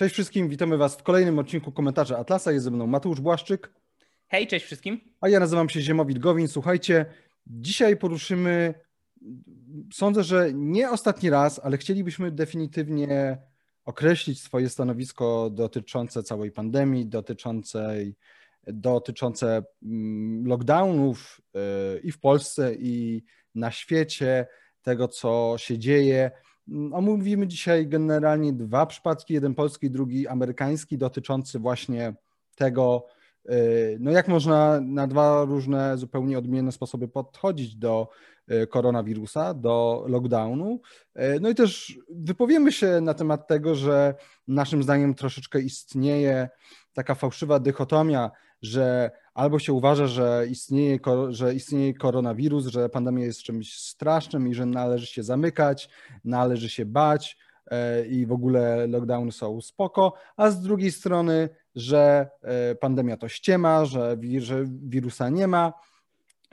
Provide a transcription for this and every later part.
Cześć wszystkim, witamy Was w kolejnym odcinku Komentarza Atlasa. Jest ze mną Mateusz Błaszczyk. Hej, cześć wszystkim. A ja nazywam się Ziemowit Gowin. Słuchajcie, dzisiaj poruszymy, sądzę, że nie ostatni raz, ale chcielibyśmy definitywnie określić swoje stanowisko dotyczące całej pandemii, dotyczącej, dotyczące mm, lockdownów y, i w Polsce, i na świecie, tego, co się dzieje. Mm, omówimy dzisiaj generalnie dwa przypadki, jeden polski, drugi amerykański, dotyczący właśnie tego, y, no jak można na dwa różne, zupełnie odmienne sposoby podchodzić do y, koronawirusa, do lockdownu. Y, no i też wypowiemy się na temat tego, że naszym zdaniem troszeczkę istnieje taka fałszywa dychotomia, że albo się uważa, że istnieje, że istnieje koronawirus, że pandemia jest czymś strasznym i że należy się zamykać, należy się bać e, i w ogóle lockdowny są spoko, a z drugiej strony, że e, pandemia to ściema, że, że wirusa nie ma.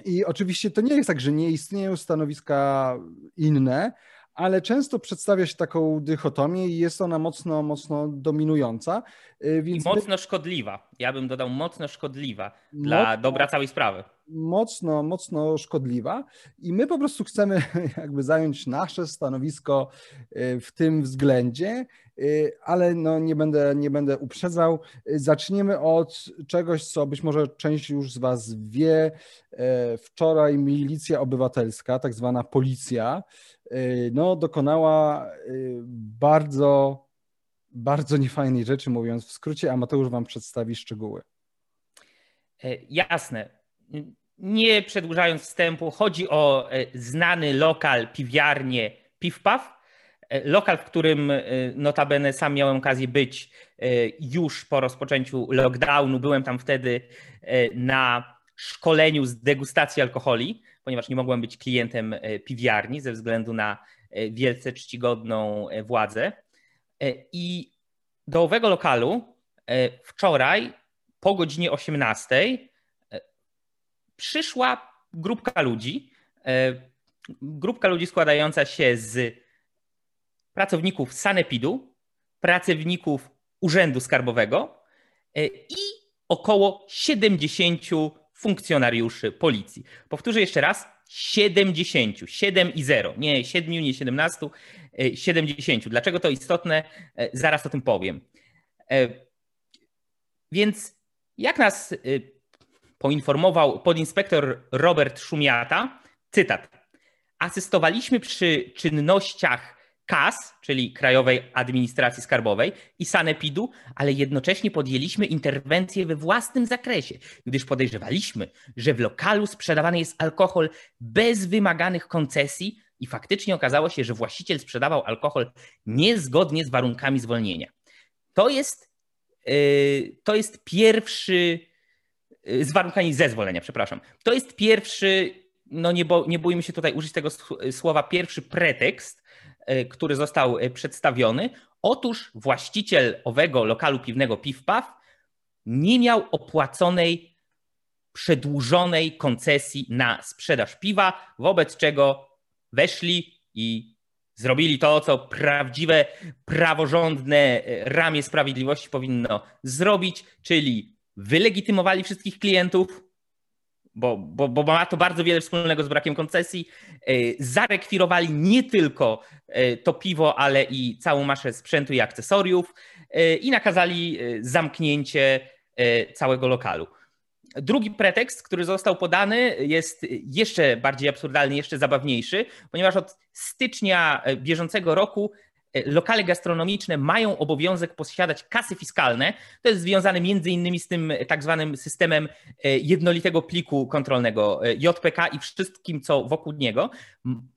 I oczywiście to nie jest tak, że nie istnieją stanowiska inne, ale często przedstawia się taką dychotomię i jest ona mocno, mocno dominująca. Y, więc I mocno szkodliwa. Ja bym dodał mocno szkodliwa dla mocno, dobra całej sprawy. Mocno, mocno szkodliwa i my po prostu chcemy jakby zająć nasze stanowisko y, w tym względzie, y, ale no nie, będę, nie będę uprzedzał. Zaczniemy od czegoś, co być może część już z Was wie. Wczoraj milicja obywatelska, tak zwana policja, no, dokonała bardzo bardzo niefajnej rzeczy, mówiąc w skrócie, a Mateusz Wam przedstawi szczegóły. E, jasne. Nie przedłużając wstępu, chodzi o e, znany lokal, piwiarnię Piwpaw. E, lokal, w którym notabene sam miałem okazję być już po rozpoczęciu lockdownu. Byłem tam wtedy na szkoleniu z degustacji alkoholi, ponieważ nie mogłem być klientem piwiarni ze względu na wielce czcigodną władzę. E, I do owego lokalu e, wczoraj po godzinie 18 e, przyszła grupka ludzi. Grupka ludzi składająca się z pracowników Sanepidu, pracowników Urzędu Skarbowego i około 70 funkcjonariuszy policji. Powtórzę jeszcze raz, 70, 7 i 0, nie 7, nie 17, 70. E, Dlaczego to istotne? E, zaraz o tym powiem. E, więc jak nas poinformował podinspektor Robert Szumiata, cytat. Asystowaliśmy przy czynnościach KAS, czyli Krajowej Administracji Skarbowej i Sanepidu, ale jednocześnie podjęliśmy interwencję we własnym zakresie, gdyż podejrzewaliśmy, że w lokalu sprzedawany jest alkohol bez wymaganych koncesji i faktycznie okazało się, że właściciel sprzedawał alkohol niezgodnie z warunkami zwolnienia. To jest, yy, to jest pierwszy, yy, z warunkami zezwolenia, przepraszam. To jest pierwszy, no nie, bo, nie bójmy się tutaj użyć tego słowa, pierwszy pretekst, który został e, przedstawiony. Otóż właściciel owego lokalu piwnego Piwpaw nie miał opłaconej, przedłużonej koncesji na sprzedaż piwa, wobec czego weszli i zrobili to, co prawdziwe, praworządne e, ramię sprawiedliwości powinno zrobić, czyli wylegitymowali wszystkich klientów, bo, bo, bo ma to bardzo wiele wspólnego z brakiem koncesji. E, zarekwirowali nie tylko e, to piwo, ale i całą maszę sprzętu i akcesoriów e, i nakazali zamknięcie całego lokalu. Drugi pretekst, który został podany, jest jeszcze bardziej absurdalny, jeszcze zabawniejszy, ponieważ od stycznia bieżącego roku lokale gastronomiczne mają obowiązek posiadać kasy fiskalne. To jest związane między innymi z tym tak zwanym systemem e, jednolitego pliku kontrolnego e, JPK i wszystkim, co wokół niego.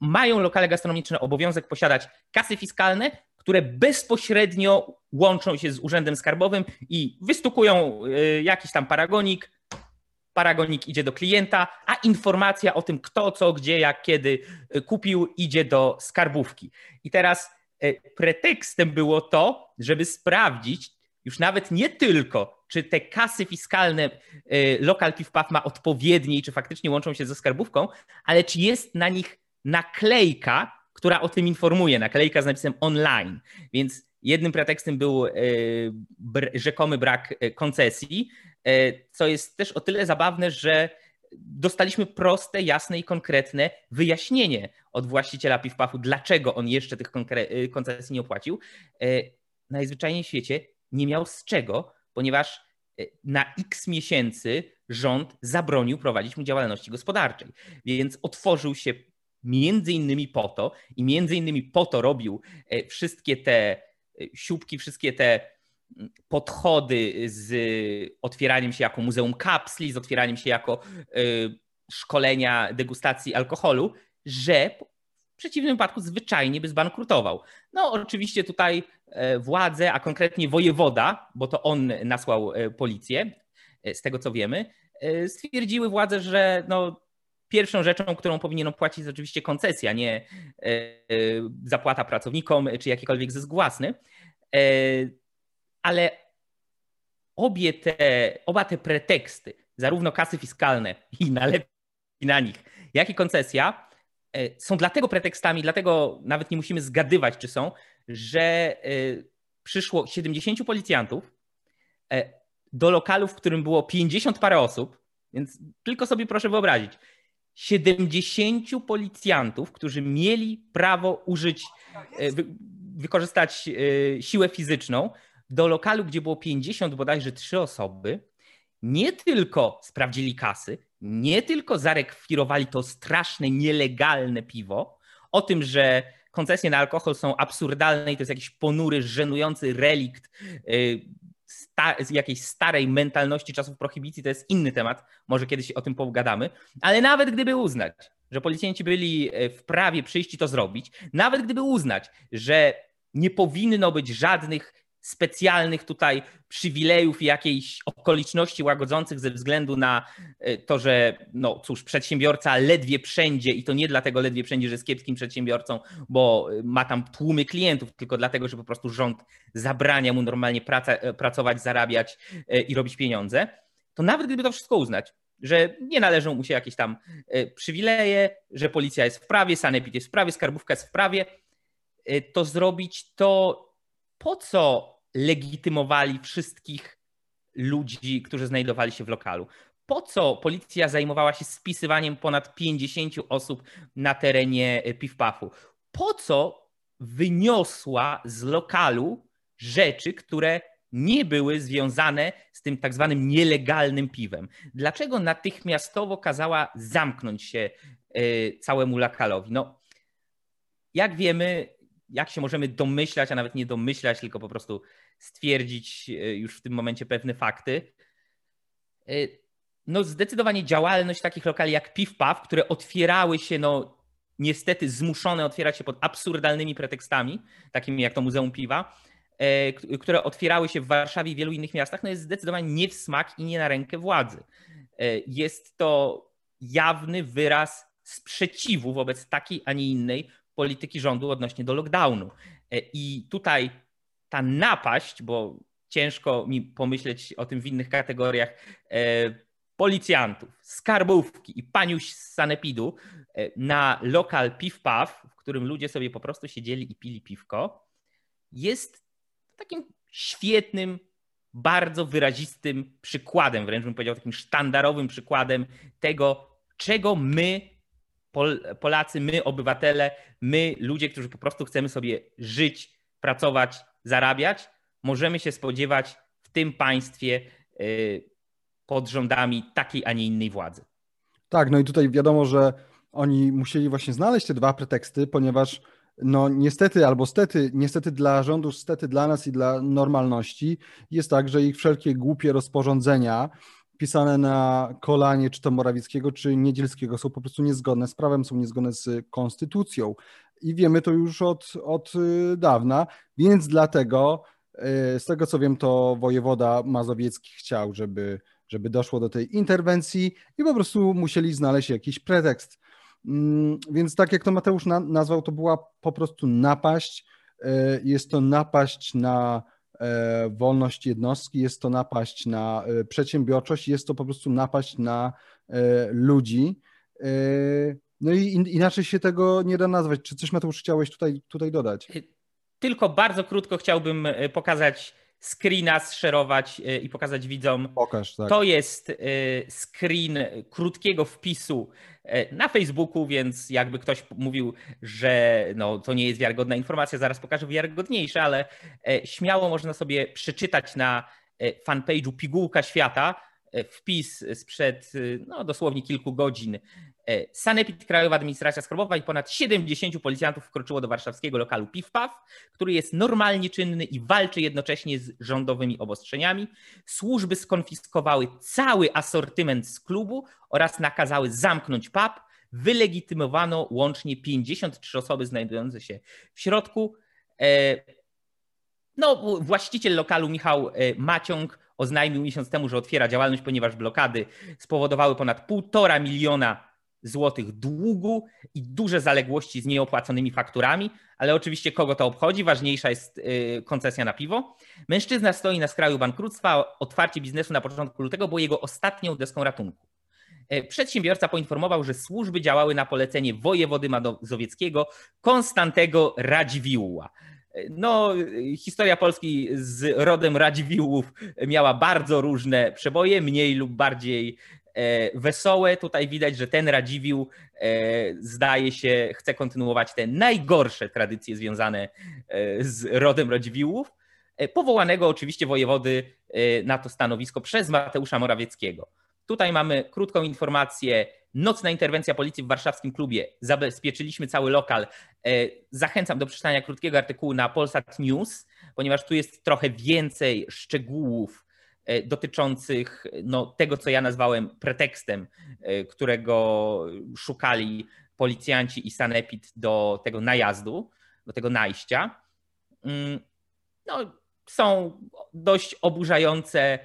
Mają lokale gastronomiczne obowiązek posiadać kasy fiskalne, które bezpośrednio łączą się z Urzędem Skarbowym i wystukują jakiś tam paragonik, paragonik idzie do klienta, a informacja o tym, kto, co, gdzie, jak, kiedy kupił, idzie do skarbówki. I teraz E, pretekstem było to, żeby sprawdzić już nawet nie tylko, czy te kasy fiskalne e, Local PIFPAF ma odpowiednie i czy faktycznie łączą się ze skarbówką, ale czy jest na nich naklejka, która o tym informuje, naklejka z napisem online. Więc Jednym pretekstem był rzekomy brak koncesji, co jest też o tyle zabawne, że dostaliśmy proste, jasne i konkretne wyjaśnienie od właściciela piw-pafu, dlaczego on jeszcze tych koncesji nie opłacił. Najzwyczajniej w świecie nie miał z czego, ponieważ na x miesięcy rząd zabronił prowadzić mu działalności gospodarczej. Więc otworzył się między innymi po to i między innymi po to robił e, wszystkie te e, siłki, wszystkie te podchody z otwieraniem się jako muzeum kapsli, z otwieraniem się jako e, szkolenia degustacji alkoholu, że w przeciwnym wypadku zwyczajnie by zbankrutował. No oczywiście tutaj władze, a konkretnie wojewoda, bo to on nasłał policję, z tego co wiemy, stwierdziły władze, że no, pierwszą rzeczą, którą powinien opłacić jest oczywiście koncesja, nie e, e, zapłata pracownikom czy jakikolwiek zysk własny. E, ale obie te, oba te preteksty, zarówno kasy fiskalne i nalepi na nich, jak i koncesja, są dlatego pretekstami, dlatego nawet nie musimy zgadywać, czy są, że przyszło 70 policjantów do lokalu, w którym było 50 parę osób, więc tylko sobie proszę wyobrazić, 70 policjantów, którzy mieli prawo użyć, e, wy, wykorzystać e, siłę fizyczną do lokalu, gdzie było 50 bodajże 3 osoby, nie tylko sprawdzili kasy, nie tylko zarekwirowali to straszne, nielegalne piwo, o tym, że koncesje na alkohol są absurdalne i to jest jakiś ponury, żenujący relikt e, sta jakiejś starej mentalności czasów prohibicji, to jest inny temat, może kiedyś o tym pogadamy, ale nawet gdyby uznać, że policjanci byli e, w prawie przyjść i to zrobić, nawet gdyby uznać, że nie powinno być żadnych specjalnych tutaj przywilejów i jakiejś okoliczności łagodzących ze względu na e, to, że no cóż, przedsiębiorca ledwie wszędzie i to nie dlatego ledwie wszędzie, że jest kiepskim przedsiębiorcą, bo e, ma tam tłumy klientów, tylko dlatego, że po prostu rząd zabrania mu normalnie praca, e, pracować, zarabiać i robić pieniądze, to nawet gdyby to wszystko uznać, że nie należą mu się jakieś tam przywileje, że policja jest w prawie, sanepid jest w prawie, skarbówka jest w prawie, to zrobić to po co legitymowali wszystkich ludzi, którzy znajdowali się w lokalu? Po co policja zajmowała się spisywaniem ponad 50 osób na terenie Piwpafu? Po co wyniosła z lokalu rzeczy, które nie były związane z tym tak zwanym nielegalnym piwem? Dlaczego natychmiastowo kazała zamknąć się e, całemu lokalowi? No, jak wiemy, jak się możemy domyślać, a nawet nie domyślać, tylko po prostu stwierdzić e, już w tym momencie pewne fakty. E, no zdecydowanie działalność takich lokali jak PIWPAW, które otwierały się, no niestety zmuszone otwierać się pod absurdalnymi pretekstami, takimi jak to Muzeum Piwa, e, które otwierały się w Warszawie i wielu innych miastach, no jest zdecydowanie nie w smak i nie na rękę władzy. Jest to jawny wyraz sprzeciwu wobec takiej, a nie innej polityki rządu odnośnie do lockdownu. E, I tutaj ta napaść, bo ciężko mi pomyśleć o tym w innych kategoriach, e, policjantów, skarbówki i paniuś z sanepidu e, na lokal piw-paw, w którym ludzie sobie po prostu siedzieli i pili piwko, jest takim świetnym, bardzo wyrazistym przykładem, wręcz bym powiedział takim sztandarowym przykładem tego, czego my Pol, Polacy, my obywatele, my ludzie, którzy po prostu chcemy sobie żyć, pracować, zarabiać, możemy się spodziewać w tym państwie y, pod rządami takiej, a nie innej władzy. Tak, no i tutaj wiadomo, że oni musieli właśnie znaleźć te dwa preteksty, ponieważ no niestety albo stety, niestety dla rządu, stety dla nas i dla normalności jest tak, że ich wszelkie głupie rozporządzenia, pisane na kolanie czy to Morawieckiego, czy Niedzielskiego są po prostu niezgodne z prawem, są niezgodne z konstytucją. I wiemy to już od, od y, dawna, więc dlatego, y, z tego co wiem, to wojewoda mazowiecki chciał, żeby, żeby doszło do tej interwencji i po prostu musieli znaleźć jakiś pretekst. Mm, więc tak jak to Mateusz nazwał, to była po prostu napaść. Y, jest to napaść na wolność jednostki, jest to napaść na e, przedsiębiorczość, jest to po prostu napaść na e, ludzi. No i inaczej się tego nie da nazwać. Czy coś Mateusz chciałeś tutaj, tutaj dodać? tylko bardzo krótko chciałbym pokazać screena zszerować i pokazać widzom. Pokaż, tak. To jest screen krótkiego wpisu na Facebooku, więc jakby ktoś mówił, że no, to nie jest wiarygodna informacja, zaraz pokażę wiarygodniejsze, ale śmiało można sobie przeczytać na fanpage'u Pigułka Świata, wpis sprzed no, dosłownie kilku godzin. E, Sanepid, Krajowa Administracja Skarbowa i ponad 70 policjantów wkroczyło do warszawskiego lokalu PIWPAW, który jest normalnie czynny i walczy jednocześnie z rządowymi obostrzeniami. Służby skonfiskowały cały asortyment z klubu oraz nakazały zamknąć pub. Wylegitymowano łącznie 53 osoby znajdujące się w środku. No, właściciel lokalu Michał Maciąg oznajmił miesiąc temu, że otwiera działalność, ponieważ blokady spowodowały ponad półtora miliona złotych długu i duże zaległości z nieopłaconymi fakturami, ale oczywiście kogo to obchodzi, ważniejsza jest y, koncesja na piwo. Mężczyzna stoi na skraju bankructwa, otwarcie biznesu na początku lutego było jego ostatnią deską ratunku. E, przedsiębiorca poinformował, że służby działały na polecenie wojewody mazowieckiego Konstantego Radziwiłła. No, historia Polski z rodem Radziwiłłów miała bardzo różne przeboje, mniej lub bardziej e, wesołe. Tutaj widać, że ten Radziwiłł e, zdaje się, chce kontynuować te najgorsze tradycje związane e, z rodem Radziwiłłów, powołanego oczywiście wojewody na to stanowisko przez Mateusza Morawieckiego. Tutaj mamy krótką informację Nocna interwencja policji w warszawskim klubie. Zabezpieczyliśmy cały lokal. E, zachęcam do przeczytania krótkiego artykułu na Polsat News, ponieważ tu jest trochę więcej szczegółów e, dotyczących no, tego, co ja nazwałem pretekstem, e, którego szukali policjanci i sanepid do tego najazdu, do tego najścia. Mm, no, są dość oburzające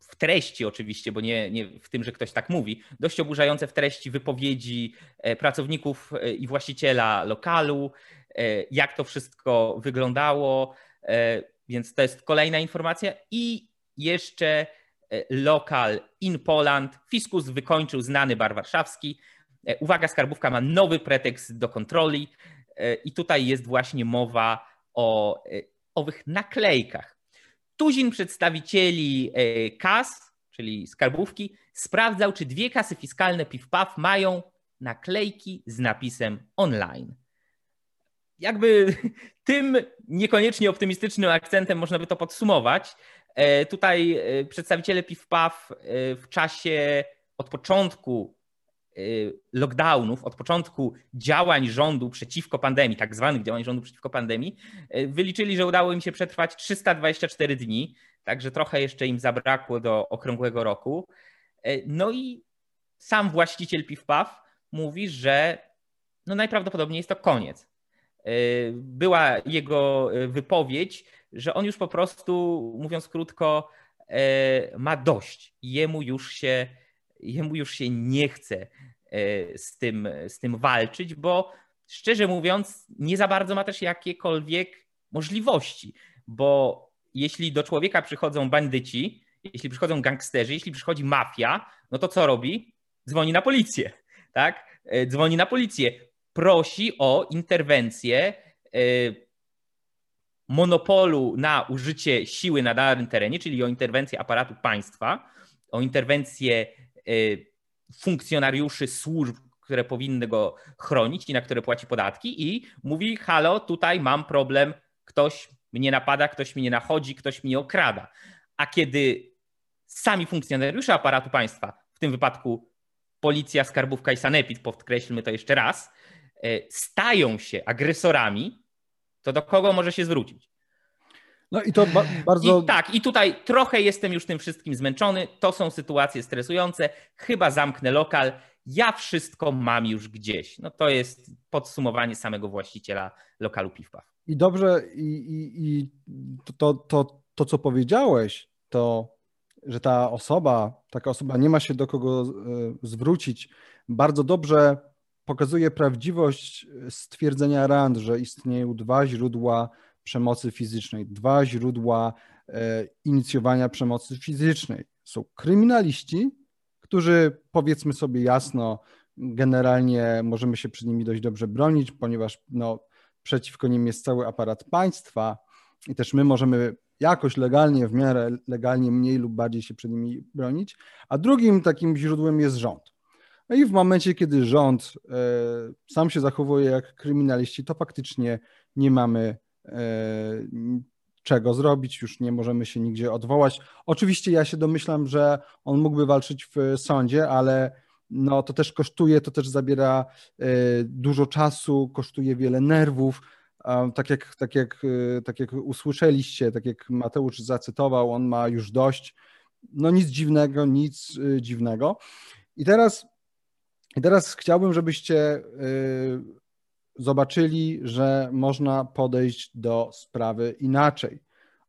w treści oczywiście, bo nie, nie w tym, że ktoś tak mówi, dość oburzające w treści wypowiedzi e, pracowników e, i właściciela lokalu, e, jak to wszystko wyglądało, więc to jest kolejna informacja i jeszcze lokal in Poland. Fiskus wykończył znany bar warszawski. Uwaga, skarbówka ma nowy pretekst do kontroli i tutaj jest właśnie mowa o owych naklejkach. Tuzin przedstawicieli e, kas, czyli skarbówki, sprawdzał, czy dwie kasy fiskalne PIF-PAF mają naklejki z napisem online. Jakby tym niekoniecznie optymistycznym akcentem można by to podsumować. E, tutaj e, przedstawiciele PIF-PAF w czasie od początku lockdownów, od początku działań rządu przeciwko pandemii, tak zwanych działań rządu przeciwko pandemii, wyliczyli, że udało im się przetrwać 324 dni, także trochę jeszcze im zabrakło do okrągłego roku. No i sam właściciel PIWPAW mówi, że no najprawdopodobniej jest to koniec. Była jego wypowiedź, że on już po prostu, mówiąc krótko, ma dość. Jemu już się jemu już się nie chce e, z tym, z tym walczyć, bo szczerze mówiąc, nie za bardzo ma też jakiekolwiek możliwości, bo jeśli do człowieka przychodzą bandyci, jeśli przychodzą gangsterzy, jeśli przychodzi mafia, no to co robi? Dzwoni na policję, tak? E, dzwoni na policję, prosi o interwencję e, monopolu na użycie siły na danym terenie, czyli o interwencję aparatu państwa, o interwencję Y, funkcjonariuszy służb, które powinny go chronić i na które płaci podatki i mówi: Halo, tutaj mam problem, ktoś mnie napada, ktoś mnie nachodzi, ktoś mnie okrada. A kiedy sami funkcjonariusze aparatu państwa, w tym wypadku policja, skarbówka i sanepid, podkreślmy to jeszcze raz, stają się agresorami, to do kogo może się zwrócić? No i to ba bardzo. I tak, i tutaj trochę jestem już tym wszystkim zmęczony. To są sytuacje stresujące. Chyba zamknę lokal. Ja wszystko mam już gdzieś. No to jest podsumowanie samego właściciela lokalu Piwpaw. I dobrze, i, i, i to, to, to, co powiedziałeś, to, że ta osoba, taka osoba nie ma się do kogo e, zwrócić, bardzo dobrze pokazuje prawdziwość stwierdzenia RAND, że istnieją dwa źródła przemocy fizycznej, dwa źródła e, inicjowania przemocy fizycznej. Są kryminaliści, którzy powiedzmy sobie jasno, generalnie możemy się przed nimi dość dobrze bronić, ponieważ no, przeciwko nim jest cały aparat państwa i też my możemy jakoś legalnie, w miarę legalnie, mniej lub bardziej się przed nimi bronić, a drugim takim źródłem jest rząd. No i w momencie, kiedy rząd e, sam się zachowuje jak kryminaliści, to faktycznie nie mamy e, czego zrobić, już nie możemy się nigdzie odwołać. Oczywiście ja się domyślam, że on mógłby walczyć w sądzie, ale no to też kosztuje, to też zabiera e, dużo czasu, kosztuje wiele nerwów. Tak jak, tak, jak, tak jak usłyszeliście, tak jak Mateusz zacytował, on ma już dość. No nic dziwnego, nic dziwnego. I teraz i teraz chciałbym, żebyście y, zobaczyli, że można podejść do sprawy inaczej.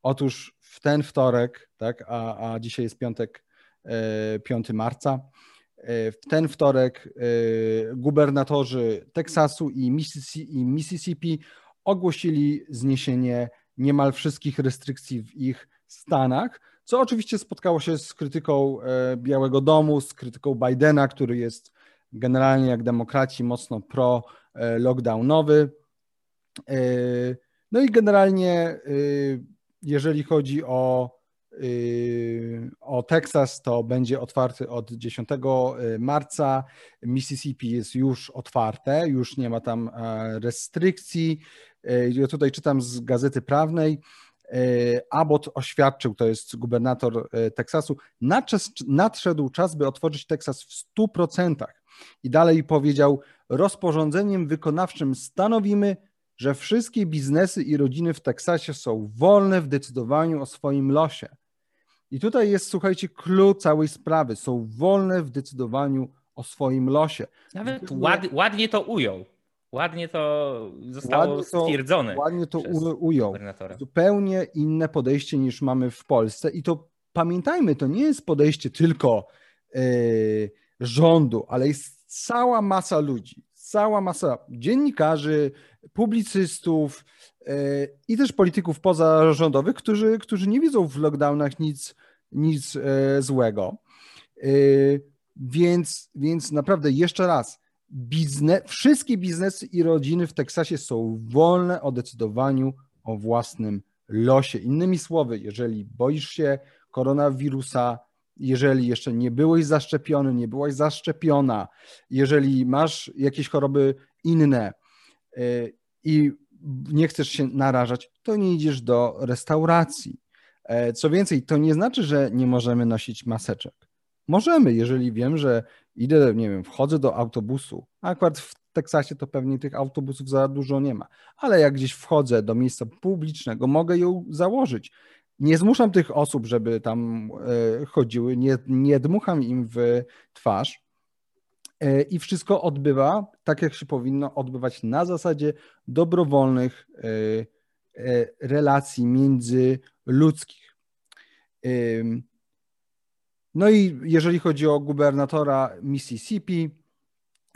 Otóż w ten wtorek, tak, a, a dzisiaj jest piątek, 5 y, marca, y, w ten wtorek gubernatorzy Teksasu i Mississippi ogłosili zniesienie niemal wszystkich restrykcji w ich stanach, co oczywiście spotkało się z krytyką Białego Domu, z krytyką Bidena, który jest generalnie jak demokraci mocno pro-lockdownowy. E, no i generalnie, e, jeżeli chodzi o, e, o Teksas, to będzie otwarty od 10 marca. Mississippi jest już otwarte, już nie ma tam restrykcji. Ja tutaj czytam z gazety prawnej. Abbott oświadczył, to jest gubernator Teksasu, nadszedł czas, by otworzyć Teksas w 100%. I dalej powiedział: Rozporządzeniem wykonawczym stanowimy, że wszystkie biznesy i rodziny w Teksasie są wolne w decydowaniu o swoim losie. I tutaj jest, słuchajcie, clue całej sprawy. Są wolne w decydowaniu o swoim losie. Nawet ład, ładnie to ujął. Ładnie to zostało ładnie to, stwierdzone. Ładnie to ujął. Zupełnie inne podejście niż mamy w Polsce. I to pamiętajmy, to nie jest podejście tylko. Yy, rządu, ale jest cała masa ludzi, cała masa dziennikarzy, publicystów e, i też polityków pozarządowych, którzy, którzy nie widzą w lockdownach nic, nic e, złego. E, więc, więc naprawdę jeszcze raz, wszystkie biznesy i rodziny w Teksasie są wolne o decydowaniu o własnym losie. Innymi słowy, jeżeli boisz się koronawirusa, jeżeli jeszcze nie byłeś zaszczepiony, nie byłaś zaszczepiona, jeżeli masz jakieś choroby inne y, i nie chcesz się narażać, to nie idziesz do restauracji. E, co więcej, to nie znaczy, że nie możemy nosić maseczek. Możemy, jeżeli wiem, że idę, nie wiem, wchodzę do autobusu. Akurat w Teksasie to pewnie tych autobusów za dużo nie ma, ale jak gdzieś wchodzę do miejsca publicznego, mogę ją założyć. Nie zmuszam tych osób, żeby tam e, chodziły, nie, nie dmucham im w twarz. E, I wszystko odbywa tak, jak się powinno odbywać na zasadzie dobrowolnych e, relacji międzyludzkich. No i jeżeli chodzi o gubernatora Mississippi,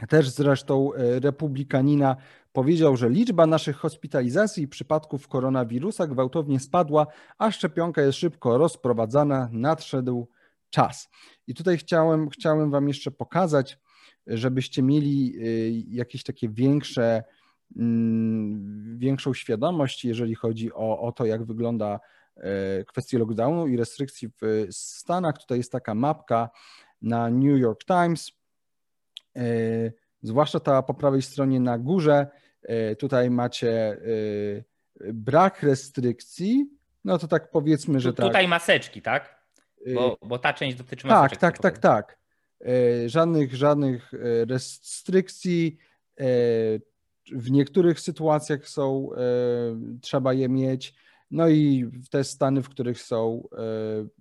też zresztą republikanina, Powiedział, że liczba naszych hospitalizacji i przypadków koronawirusa gwałtownie spadła, a szczepionka jest szybko rozprowadzana, nadszedł czas. I tutaj chciałem, chciałem Wam jeszcze pokazać, żebyście mieli y, jakieś takie większe, mm, większą świadomość, jeżeli chodzi o, o to, jak wygląda y, kwestia lockdownu i restrykcji w Stanach. Tutaj jest taka mapka na New York Times, y, zwłaszcza ta po prawej stronie na górze tutaj macie e, brak restrykcji, no to tak powiedzmy, że tak. Tutaj maseczki, tak? Bo, e, bo ta część dotyczy tak, maseczek. Tak, tak, tak, tak. Żadnych, żadnych restrykcji. W niektórych sytuacjach są, trzeba je mieć. No i te stany, w których są,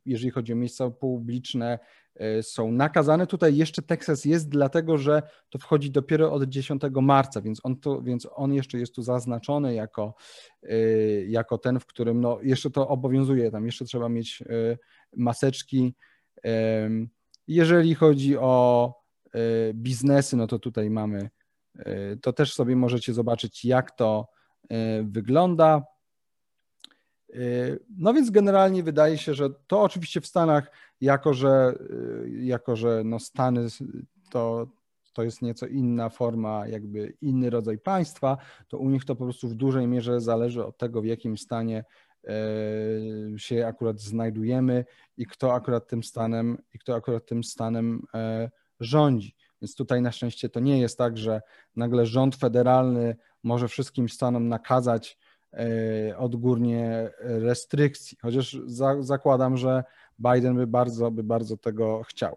jeżeli chodzi o miejsca publiczne, E, są nakazane. Tutaj jeszcze Teksas jest, dlatego że to wchodzi dopiero od 10 marca, więc on, to, więc on jeszcze jest tu zaznaczony jako, e, jako ten, w którym no, jeszcze to obowiązuje. Tam jeszcze trzeba mieć e, maseczki. Jeżeli chodzi o biznesy, no to tutaj mamy, to też sobie możecie zobaczyć, jak to wygląda. No więc generalnie wydaje się, że to oczywiście w Stanach, jako że, jako że no Stany to, to jest nieco inna forma, jakby inny rodzaj państwa, to u nich to po prostu w dużej mierze zależy od tego, w jakim stanie e, się akurat znajdujemy i kto akurat tym stanem i kto akurat tym stanem e, rządzi. Więc tutaj na szczęście to nie jest tak, że nagle rząd federalny może wszystkim stanom nakazać odgórnie restrykcji, chociaż za, zakładam, że Biden by bardzo, by bardzo tego chciał.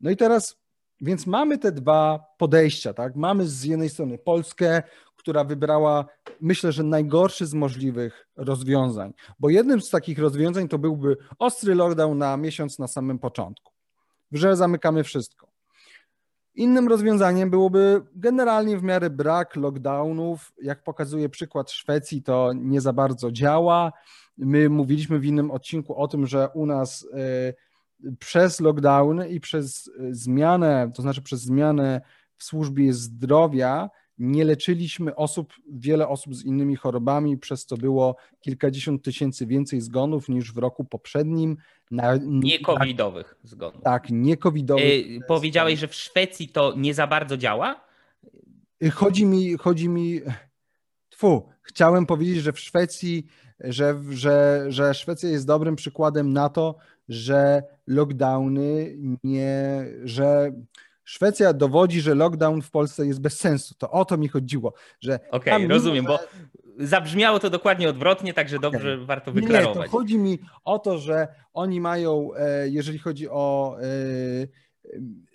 No i teraz, więc mamy te dwa podejścia, tak? Mamy z jednej strony Polskę, która wybrała, myślę, że najgorszy z możliwych rozwiązań, bo jednym z takich rozwiązań to byłby ostry lockdown na miesiąc na samym początku, że zamykamy wszystko. Innym rozwiązaniem byłoby generalnie w miarę brak lockdownów. Jak pokazuje przykład Szwecji, to nie za bardzo działa. My mówiliśmy w innym odcinku o tym, że u nas y, przez lockdown i przez y, zmianę, to znaczy przez zmianę w służbie zdrowia, nie leczyliśmy osób, wiele osób z innymi chorobami, przez to było kilkadziesiąt tysięcy więcej zgonów niż w roku poprzednim. Na, nie covidowych zgonów. Tak, nie covidowych. Yy, powiedziałeś, że w Szwecji to nie za bardzo działa? Chodzi mi, chodzi mi, tfu, chciałem powiedzieć, że w Szwecji że, że, że Szwecja jest dobrym przykładem na to, że lockdowny nie, że Szwecja dowodzi, że lockdown w Polsce jest bez sensu. To o to mi chodziło, że. Okej, okay, rozumiem, że... bo zabrzmiało to dokładnie odwrotnie, także okay. dobrze warto wyklarować. Nie, to chodzi mi o to, że oni mają, e, jeżeli chodzi o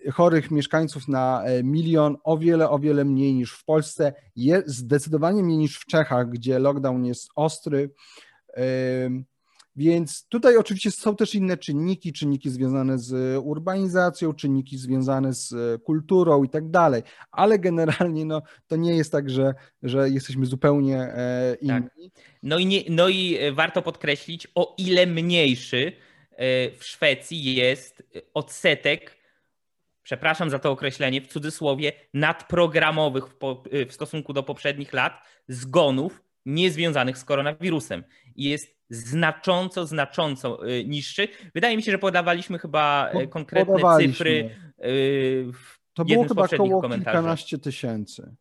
e, chorych mieszkańców na e, milion, o wiele, o wiele mniej niż w Polsce, jest zdecydowanie mniej niż w Czechach, gdzie lockdown jest ostry. Więc tutaj oczywiście są też inne czynniki, czynniki związane z urbanizacją, czynniki związane z kulturą i tak dalej, ale generalnie no, to nie jest tak, że, że jesteśmy zupełnie e, inni. Tak. No, i nie, no i e, warto podkreślić, o ile mniejszy w Szwecji jest odsetek przepraszam za to określenie, w cudzysłowie, nadprogramowych w, po, w stosunku do poprzednich lat zgonów niezwiązanych z koronawirusem. Jest znacząco, znacząco y, niższy. Wydaje mi się, że podawaliśmy chyba y, konkretne cyfry y, w To było chyba około kilkanaście tysięcy.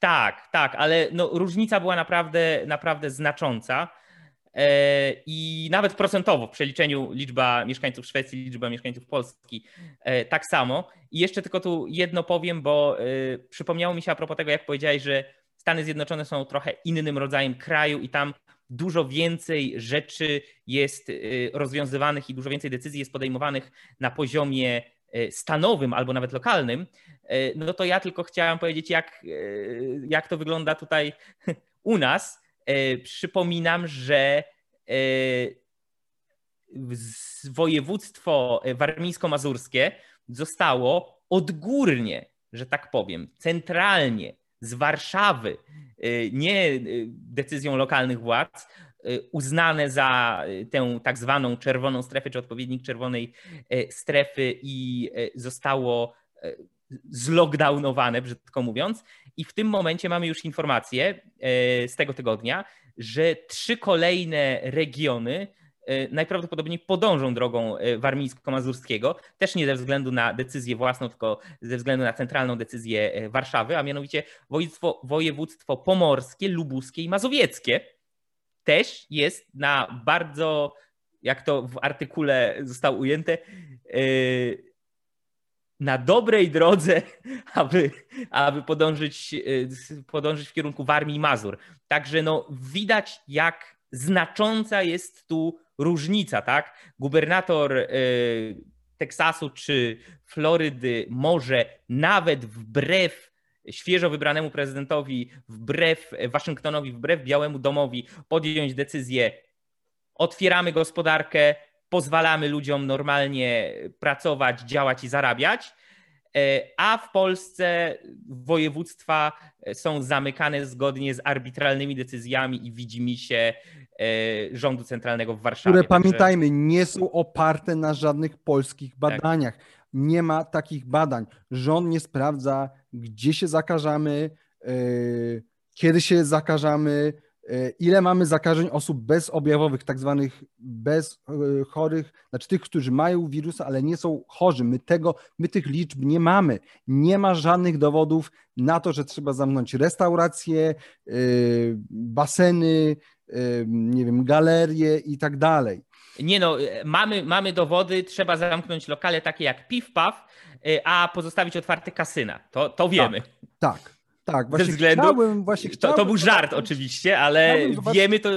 Tak, tak, ale no, różnica była naprawdę, naprawdę znacząca. E, i nawet procentowo w przeliczeniu liczba mieszkańców Szwecji, liczba mieszkańców Polski e, tak samo. I jeszcze tylko tu jedno powiem, bo przypomniało mi się a propos tego, jak powiedziałeś, że Stany Zjednoczone są trochę innym rodzajem kraju i tam dużo więcej rzeczy jest rozwiązywanych i dużo więcej decyzji jest podejmowanych na poziomie stanowym albo nawet lokalnym, no to ja tylko chciałem powiedzieć, jak, jak to wygląda tutaj u nas. Przypominam, że województwo warmińsko-mazurskie zostało odgórnie, że tak powiem, centralnie z Warszawy, e, nie decyzją lokalnych władz, uznane za tę tak zwaną czerwoną strefę, czy odpowiednik czerwonej strefy i zostało zlockdownowane, brzydko mówiąc. I w tym momencie mamy już informację z tego tygodnia, że trzy kolejne regiony najprawdopodobniej podążą drogą e, warmińsko-mazurskiego, też nie ze względu na decyzję własną, tylko ze względu na centralną decyzję Warszawy, a mianowicie województwo, województwo pomorskie, lubuskie i mazowieckie też jest na bardzo, jak to w artykule zostało ujęte, na dobrej drodze, aby, aby podążyć, podążyć w kierunku Warmii i Mazur. Także no, widać, jak znacząca jest tu różnica, tak? Gubernator y, Teksasu czy Florydy może nawet wbrew świeżo wybranemu prezydentowi, wbrew Waszyngtonowi, wbrew Białemu Domowi podjąć decyzję otwieramy gospodarkę, pozwalamy ludziom normalnie pracować, działać i zarabiać, e, a w Polsce województwa są zamykane zgodnie z arbitralnymi decyzjami i widzi się rządu centralnego w Warszawie. Które pamiętajmy, nie są oparte na żadnych polskich tak. badaniach. Tak. Nie ma takich badań. Rząd nie sprawdza, gdzie się zakażamy, e, kiedy się zakażamy, ile mamy zakażeń osób bezobjawowych, tak zwanych bez chorych, znaczy tych, którzy mają wirusa, ale nie są chorzy. My tego, my tych liczb nie mamy. Nie ma żadnych dowodów na to, że trzeba zamknąć restauracje, baseny, nie wiem, galerie i tak dalej. Nie no, mamy, mamy dowody, trzeba zamknąć lokale takie jak Piw Paw, a pozostawić otwarte kasyna. To, to wiemy. Tak, tak. Tak, właśnie ze względu, chciałem, właśnie chciałem, to, to był żart oczywiście, ale wiemy to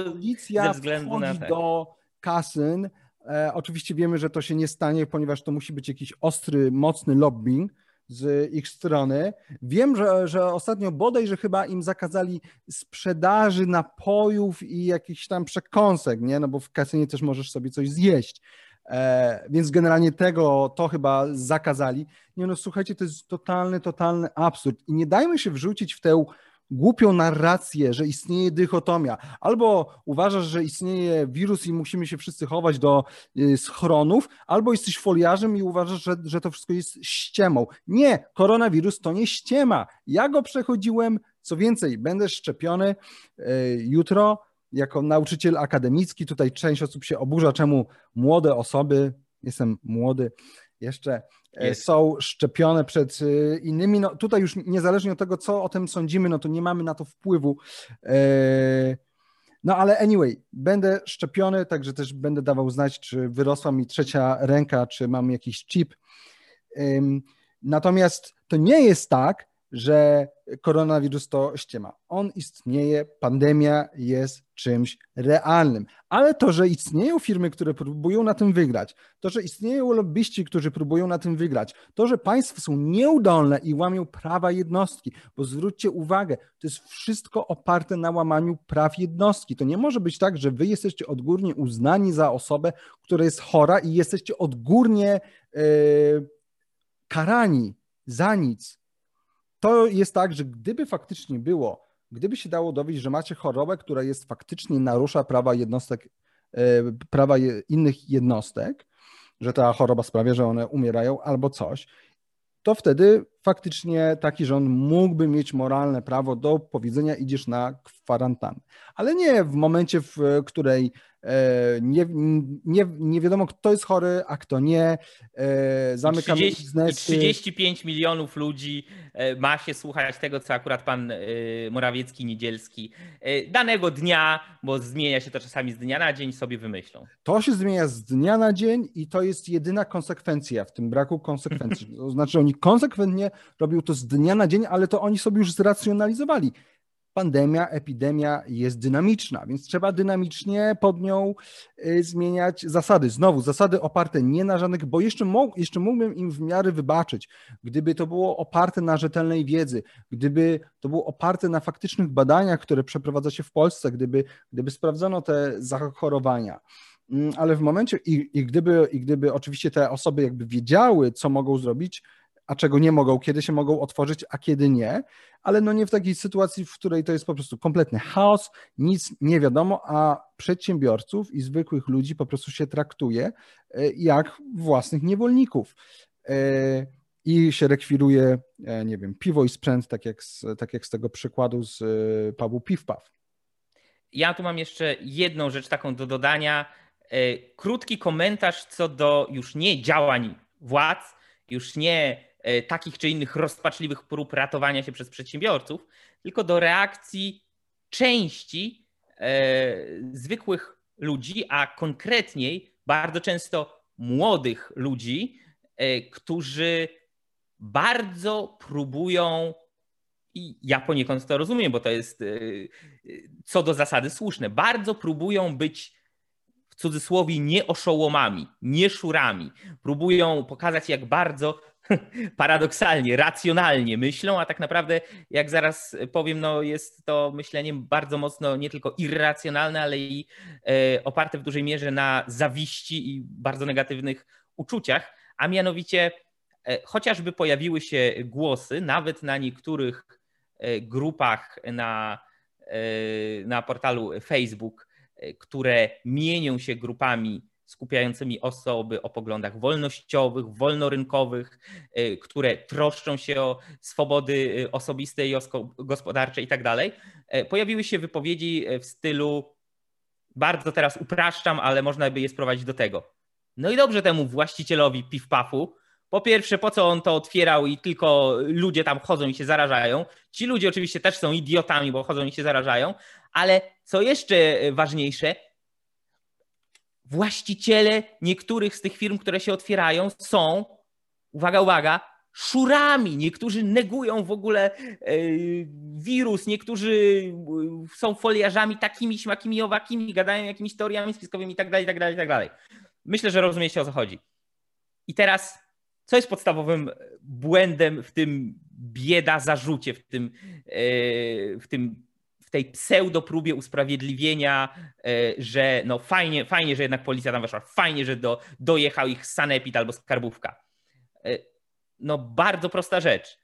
ze względu na tak. do kasyn. E, oczywiście wiemy, że to się nie stanie, ponieważ to musi być jakiś ostry, mocny lobbying z ich strony. Wiem, że, że ostatnio bodaj, że chyba im zakazali sprzedaży napojów i jakichś tam przekąsek, nie? No bo w kasynie też możesz sobie coś zjeść. E, więc generalnie tego to chyba zakazali. Nie no, słuchajcie, to jest totalny, totalny absurd. I nie dajmy się wrzucić w tę głupią narrację, że istnieje dychotomia. Albo uważasz, że istnieje wirus i musimy się wszyscy chować do y, schronów, albo jesteś foliarzem i uważasz, że, że to wszystko jest ściemą. Nie, koronawirus to nie ściema. Ja go przechodziłem, co więcej, będę szczepiony y, jutro jako nauczyciel akademicki. Tutaj część osób się oburza, czemu młode osoby, jestem młody jeszcze, e, jest. są szczepione przed e, innymi. No, tutaj już niezależnie od tego, co o tym sądzimy, no to nie mamy na to wpływu. E, no ale anyway, będę szczepiony, także też będę dawał znać, czy wyrosła mi trzecia ręka, czy mam jakiś chip. Natomiast to nie jest tak, że koronawirus to ściema. On istnieje, pandemia jest czymś realnym. Ale to, że istnieją firmy, które próbują na tym wygrać, to, że istnieją lobbyści, którzy próbują na tym wygrać, to, że państwa są nieudolne i łamią prawa jednostki, bo zwróćcie uwagę, to jest wszystko oparte na łamaniu praw jednostki. To nie może być tak, że wy jesteście odgórnie uznani za osobę, która jest chora i jesteście odgórnie yy, karani za nic to jest tak, że gdyby faktycznie było, gdyby się dało dowieść, że macie chorobę, która jest faktycznie narusza prawa jednostek, e, prawa innych jednostek, że ta choroba sprawia, że one umierają albo coś, to wtedy faktycznie taki rząd mógłby mieć moralne prawo do powiedzenia idziesz na kwarantannę. Ale nie w momencie, w której nie, nie, nie wiadomo, kto jest chory, a kto nie. E, zamykamy 30, biznesy. 35 milionów ludzi e, ma się słuchać tego, co akurat pan Morawiecki, Niedzielski danego dnia, bo zmienia się to czasami z dnia na dzień, sobie wymyślą. To się zmienia z dnia na dzień i to jest jedyna konsekwencja w tym braku konsekwencji. To znaczy, oni konsekwentnie robią to z dnia na dzień, ale to oni sobie już zracjonalizowali pandemia, epidemia jest dynamiczna, więc trzeba dynamicznie pod nią y, zmieniać zasady. Znowu, zasady oparte nie na żadnych, bo jeszcze, mógł, jeszcze mógłbym im w miarę wybaczyć, gdyby to było oparte na rzetelnej wiedzy, gdyby to było oparte na faktycznych badaniach, które przeprowadza się w Polsce, gdyby, gdyby sprawdzono te zachorowania. Mm, ale w momencie, i, i, gdyby, i gdyby oczywiście te osoby jakby wiedziały, co mogą zrobić, a czego nie mogą, kiedy się mogą otworzyć, a kiedy nie, ale no nie w takiej sytuacji, w której to jest po prostu kompletny chaos, nic nie wiadomo, a przedsiębiorców i zwykłych ludzi po prostu się traktuje e, jak własnych niewolników. E, I się rekwiruje, e, nie wiem, piwo i sprzęt, tak jak z, tak jak z tego przykładu z pubu Piwpaw. Ja tu mam jeszcze jedną rzecz taką do dodania. Krótki komentarz co do już nie działań władz, już nie takich czy innych rozpaczliwych prób ratowania się przez przedsiębiorców, tylko do reakcji części e, zwykłych ludzi, a konkretniej bardzo często młodych ludzi, e, którzy bardzo próbują, i ja poniekąd to rozumiem, bo to jest co do zasady słuszne, bardzo próbują być w cudzysłowie nie oszołomami, nie szurami. Próbują pokazać, jak bardzo paradoksalnie, racjonalnie myślą, a tak naprawdę, jak zaraz powiem, no jest to myśleniem bardzo mocno nie tylko irracjonalne, ale i e, oparte w dużej mierze na zawiści i bardzo negatywnych uczuciach, a mianowicie e, chociażby pojawiły się głosy, nawet na niektórych e, grupach na, na portalu Facebook, które mienią się grupami skupiającymi osoby o poglądach wolnościowych, wolnorynkowych, y, które troszczą się o swobody y, osobiste i gospodarcze i tak dalej. E, pojawiły się wypowiedzi w stylu, bardzo teraz upraszczam, ale można by je sprowadzić do tego. No i dobrze temu właścicielowi piw-pafu, po pierwsze, po co on to otwierał i tylko ludzie tam chodzą i się zarażają. Ci ludzie oczywiście też są idiotami, bo chodzą i się zarażają, ale co jeszcze ważniejsze, właściciele niektórych z tych firm, które się otwierają, są, uwaga, uwaga, szurami. Niektórzy negują w ogóle e, wirus, niektórzy są foliarzami takimi, śmakimi, owakimi, gadają jakimiś teoriami spiskowymi i dalej, dalej, tak dalej. Myślę, że rozumiecie o co chodzi. I teraz co jest podstawowym błędem w tym bieda zarzucie, w tym, e, w tym tej pseudo próbie usprawiedliwienia, e, że no fajnie, fajnie, że jednak policja tam weszła, fajnie, że do, dojechał ich sanepid albo skarbówka. E, no bardzo prosta rzecz.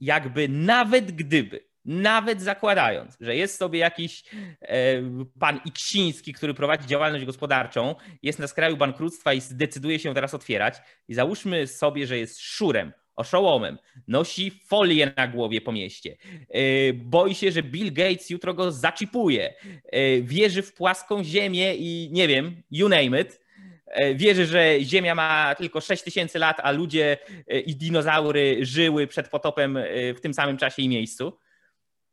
Jakby nawet gdyby nawet zakładając, że jest sobie jakiś e, pan Iksiński, który prowadzi działalność gospodarczą, jest na skraju bankructwa i zdecyduje się teraz otwierać, i załóżmy sobie, że jest szurem, oszołomem, nosi folię na głowie po mieście, e, boi się, że Bill Gates jutro go zaczipuje, e, wierzy w płaską ziemię i nie wiem, you name it, wierzy, że Ziemia ma tylko 6 tysięcy lat, a ludzie i dinozaury żyły przed potopem w tym samym czasie i miejscu.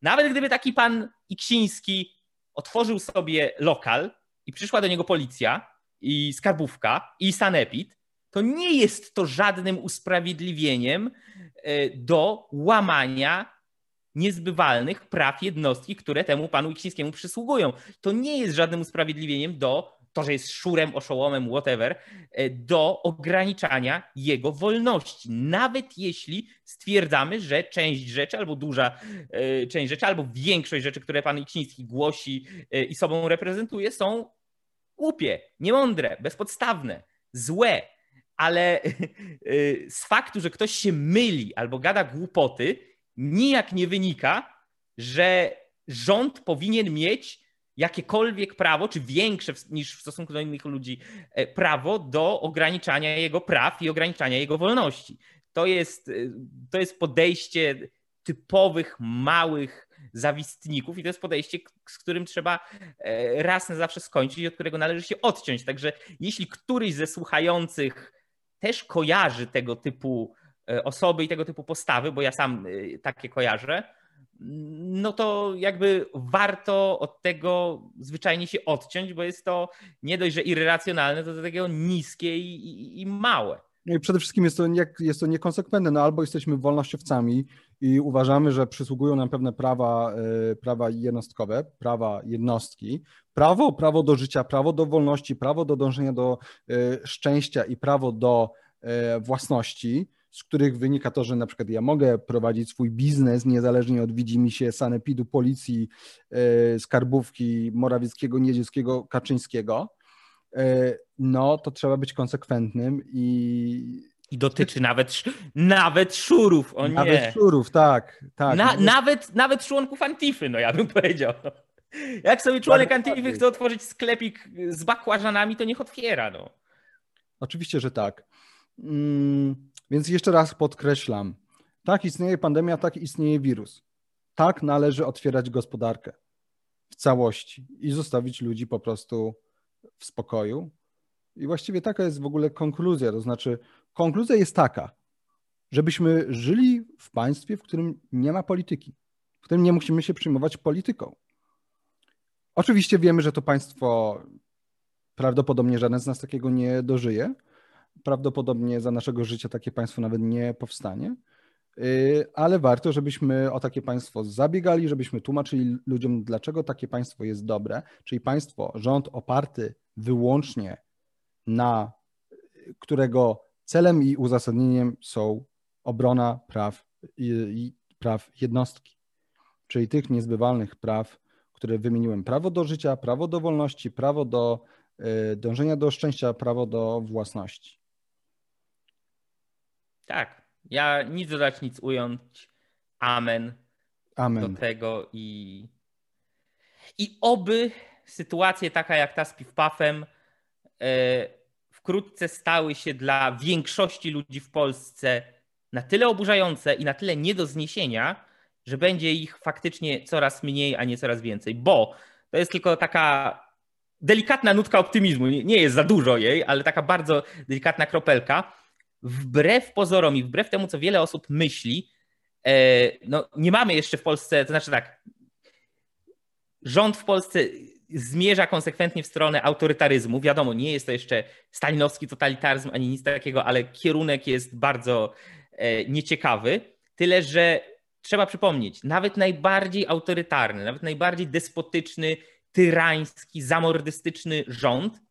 Nawet gdyby taki pan Iksiński otworzył sobie lokal i przyszła do niego policja i skarbówka i sanepid, to nie jest to żadnym usprawiedliwieniem e, do łamania niezbywalnych praw jednostki, które temu panu Iksińskiemu przysługują. To nie jest żadnym usprawiedliwieniem do to, że jest szurem, oszołomem, whatever, e, do ograniczania jego wolności. Nawet jeśli stwierdzamy, że część rzeczy, albo duża e, część rzeczy, albo większość rzeczy, które pan Iksiński głosi i sobą reprezentuje, są głupie, niemądre, bezpodstawne, złe. Ale z faktu, że ktoś się myli albo gada głupoty, nijak nie wynika, że rząd powinien mieć jakiekolwiek prawo, czy większe niż w stosunku do innych ludzi, e, prawo do ograniczania jego praw i ograniczania jego wolności. To jest, e, to jest podejście typowych, małych zawistników i to jest podejście, z którym trzeba e, raz na zawsze skończyć i od którego należy się odciąć. Także jeśli któryś ze słuchających też kojarzy tego typu osoby i tego typu postawy, bo ja sam takie kojarzę, no to jakby warto od tego zwyczajnie się odciąć, bo jest to nie dość, że irracjonalne, to do tego niskie i, i, i małe. No przede wszystkim jest to, nie, jest to niekonsekwentne. No albo jesteśmy wolnościowcami i uważamy, że przysługują nam pewne prawa, e, prawa jednostkowe, prawa jednostki, prawo, prawo do życia, prawo do wolności, prawo do dążenia do e, szczęścia i prawo do e, własności z których wynika to, że na przykład ja mogę prowadzić swój biznes niezależnie od widzimy się sanepidu, policji, skarbówki Morawieckiego, Niedzielskiego, Kaczyńskiego, no to trzeba być konsekwentnym i i dotyczy nawet, nawet szurów, o nie. Nawet szurów, tak. tak. Na, nawet, nawet członków Antify, no ja bym powiedział. Jak sobie członek Antify chce otworzyć sklepik z bakłażanami, to niech otwiera, no. Oczywiście, że tak. Mm. Więc jeszcze raz podkreślam, tak istnieje pandemia, tak istnieje wirus. Tak należy otwierać gospodarkę w całości i zostawić ludzi po prostu w spokoju. I właściwie taka jest w ogóle konkluzja. To znaczy, konkluzja jest taka, żebyśmy żyli w państwie, w którym nie ma polityki, w którym nie musimy się przyjmować polityką. Oczywiście wiemy, że to państwo prawdopodobnie żaden z nas takiego nie dożyje, Prawdopodobnie za naszego życia takie państwo nawet nie powstanie, ale warto, żebyśmy o takie państwo zabiegali, żebyśmy tłumaczyli ludziom, dlaczego takie państwo jest dobre, czyli państwo, rząd oparty wyłącznie na którego celem i uzasadnieniem są obrona praw, i, praw jednostki, czyli tych niezbywalnych praw, które wymieniłem: prawo do życia, prawo do wolności, prawo do y, dążenia do szczęścia, prawo do własności. Tak. Ja nic dodać, nic ująć. Amen. Amen. Do tego i. I oby sytuacja taka jak ta z Piwpafem wkrótce stały się dla większości ludzi w Polsce na tyle oburzające i na tyle nie do zniesienia, że będzie ich faktycznie coraz mniej, a nie coraz więcej. Bo to jest tylko taka delikatna nutka optymizmu. Nie jest za dużo jej, ale taka bardzo delikatna kropelka. Wbrew pozorom i wbrew temu, co wiele osób myśli, e, no nie mamy jeszcze w Polsce, to znaczy tak, rząd w Polsce zmierza konsekwentnie w stronę autorytaryzmu. Wiadomo, nie jest to jeszcze stalinowski totalitaryzm ani nic takiego, ale kierunek jest bardzo e, nieciekawy. Tyle, że trzeba przypomnieć, nawet najbardziej autorytarny, nawet najbardziej despotyczny, tyrański, zamordystyczny rząd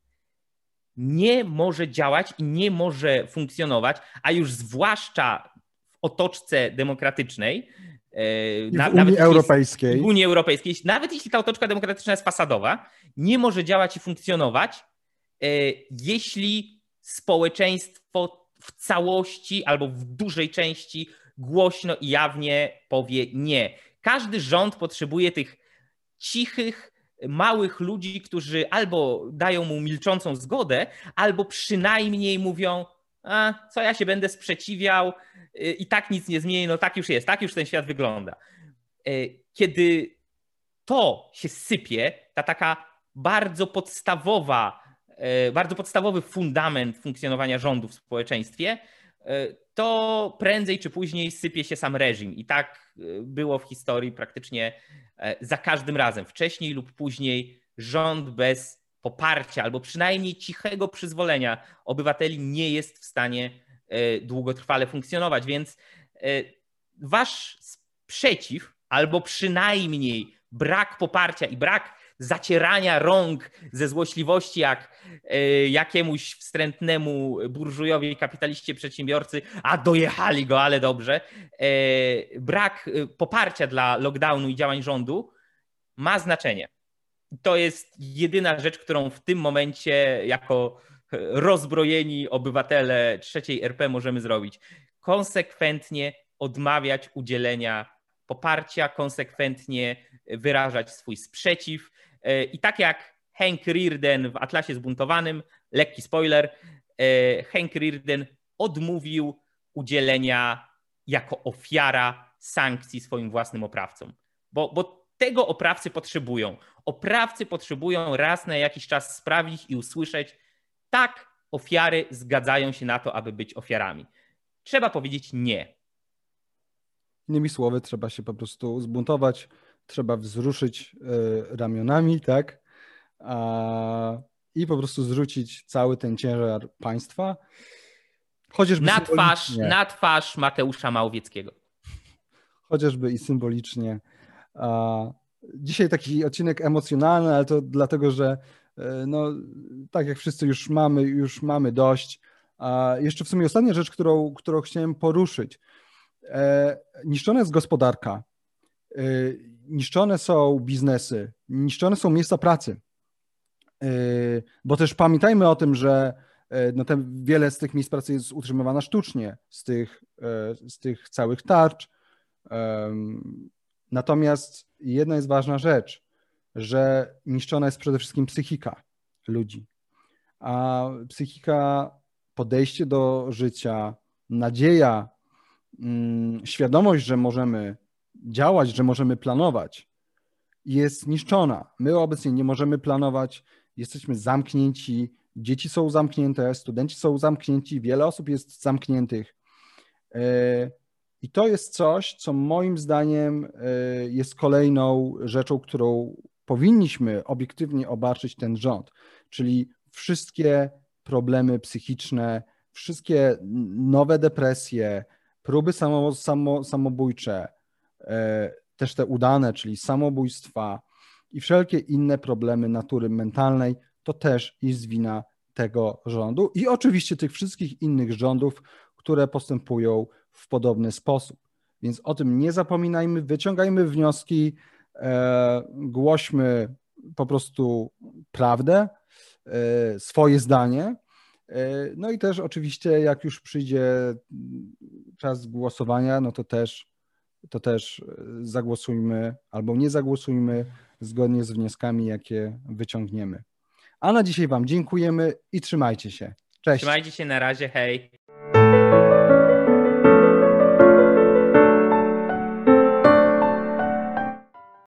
nie może działać i nie może funkcjonować, a już zwłaszcza w otoczce demokratycznej, w na, Unii Europejskiej. W Unii Europejskiej, nawet jeśli ta otoczka demokratyczna jest fasadowa, nie może działać i funkcjonować, e, jeśli społeczeństwo w całości albo w dużej części głośno i jawnie powie nie. Każdy rząd potrzebuje tych cichych, małych ludzi, którzy albo dają mu milczącą zgodę, albo przynajmniej mówią: A, co ja się będę sprzeciwiał, y, i tak nic nie zmieni, no tak już jest, tak już ten świat wygląda. Y, kiedy to się sypie, ta taka bardzo podstawowa, y, bardzo podstawowy fundament funkcjonowania rządu w społeczeństwie, to prędzej czy później sypie się sam reżim. I tak było w historii praktycznie za każdym razem. Wcześniej lub później rząd bez poparcia albo przynajmniej cichego przyzwolenia obywateli nie jest w stanie E, długotrwale funkcjonować. Więc e, wasz sprzeciw, albo przynajmniej brak poparcia i brak zacierania rąk ze złośliwości jak e, jakiemuś wstrętnemu burżujowi, kapitaliście, przedsiębiorcy, a dojechali go, ale dobrze. Brak poparcia dla lockdownu i działań rządu ma znaczenie. To jest jedyna rzecz, którą w tym momencie jako rozbrojeni obywatele trzeciej RP możemy zrobić. Konsekwentnie odmawiać udzielenia poparcia, konsekwentnie wyrażać swój sprzeciw. I tak jak Hank Rearden w Atlasie Zbuntowanym, lekki spoiler, Hank Rearden odmówił udzielenia jako ofiara sankcji swoim własnym oprawcom. Bo, bo tego oprawcy potrzebują. Oprawcy potrzebują raz na jakiś czas sprawdzić i usłyszeć, tak, ofiary zgadzają się na to, aby być ofiarami. Trzeba powiedzieć nie. Innymi słowy, trzeba się po prostu zbuntować, trzeba wzruszyć y, ramionami, tak? I po prostu zrzucić cały ten ciężar państwa. Chociażby na twarz, na twarz Mateusza Małowieckiego. Chociażby i symbolicznie. Dzisiaj taki odcinek emocjonalny, ale to dlatego, że E, no, tak jak wszyscy już mamy, już mamy dość. A jeszcze w sumie ostatnia rzecz, którą, którą chciałem poruszyć. E, niszczona jest gospodarka, e, niszczone są biznesy, niszczone są miejsca pracy. Bo też pamiętajmy o tym, że no ten, wiele z tych miejsc pracy jest utrzymywana sztucznie, z tych, z tych całych tarcz. Natomiast jedna jest ważna rzecz że niszczona jest przede wszystkim psychika ludzi. A psychika, podejście do życia, nadzieja, mm, świadomość, że możemy działać, że możemy planować, jest niszczona. My obecnie nie możemy planować, jesteśmy zamknięci, dzieci są zamknięte, studenci są zamknięci, wiele osób jest zamkniętych. E, I to jest coś, co moim zdaniem e, jest kolejną rzeczą, którą powinniśmy obiektywnie obarczyć ten rząd, czyli wszystkie problemy psychiczne, wszystkie nowe depresje, próby samo, samo, samobójcze, też te udane, czyli samobójstwa i wszelkie inne problemy natury mentalnej, to też jest wina tego rządu i oczywiście tych wszystkich innych rządów, które postępują w podobny sposób. Więc o tym nie zapominajmy, wyciągajmy wnioski, E, głośmy po prostu prawdę, e, swoje zdanie. E, no i też oczywiście, jak już przyjdzie czas głosowania, no to też, to też zagłosujmy albo nie zagłosujmy zgodnie z wnioskami, jakie wyciągniemy. A na dzisiaj Wam dziękujemy i trzymajcie się. Cześć. Trzymajcie się na razie, hej.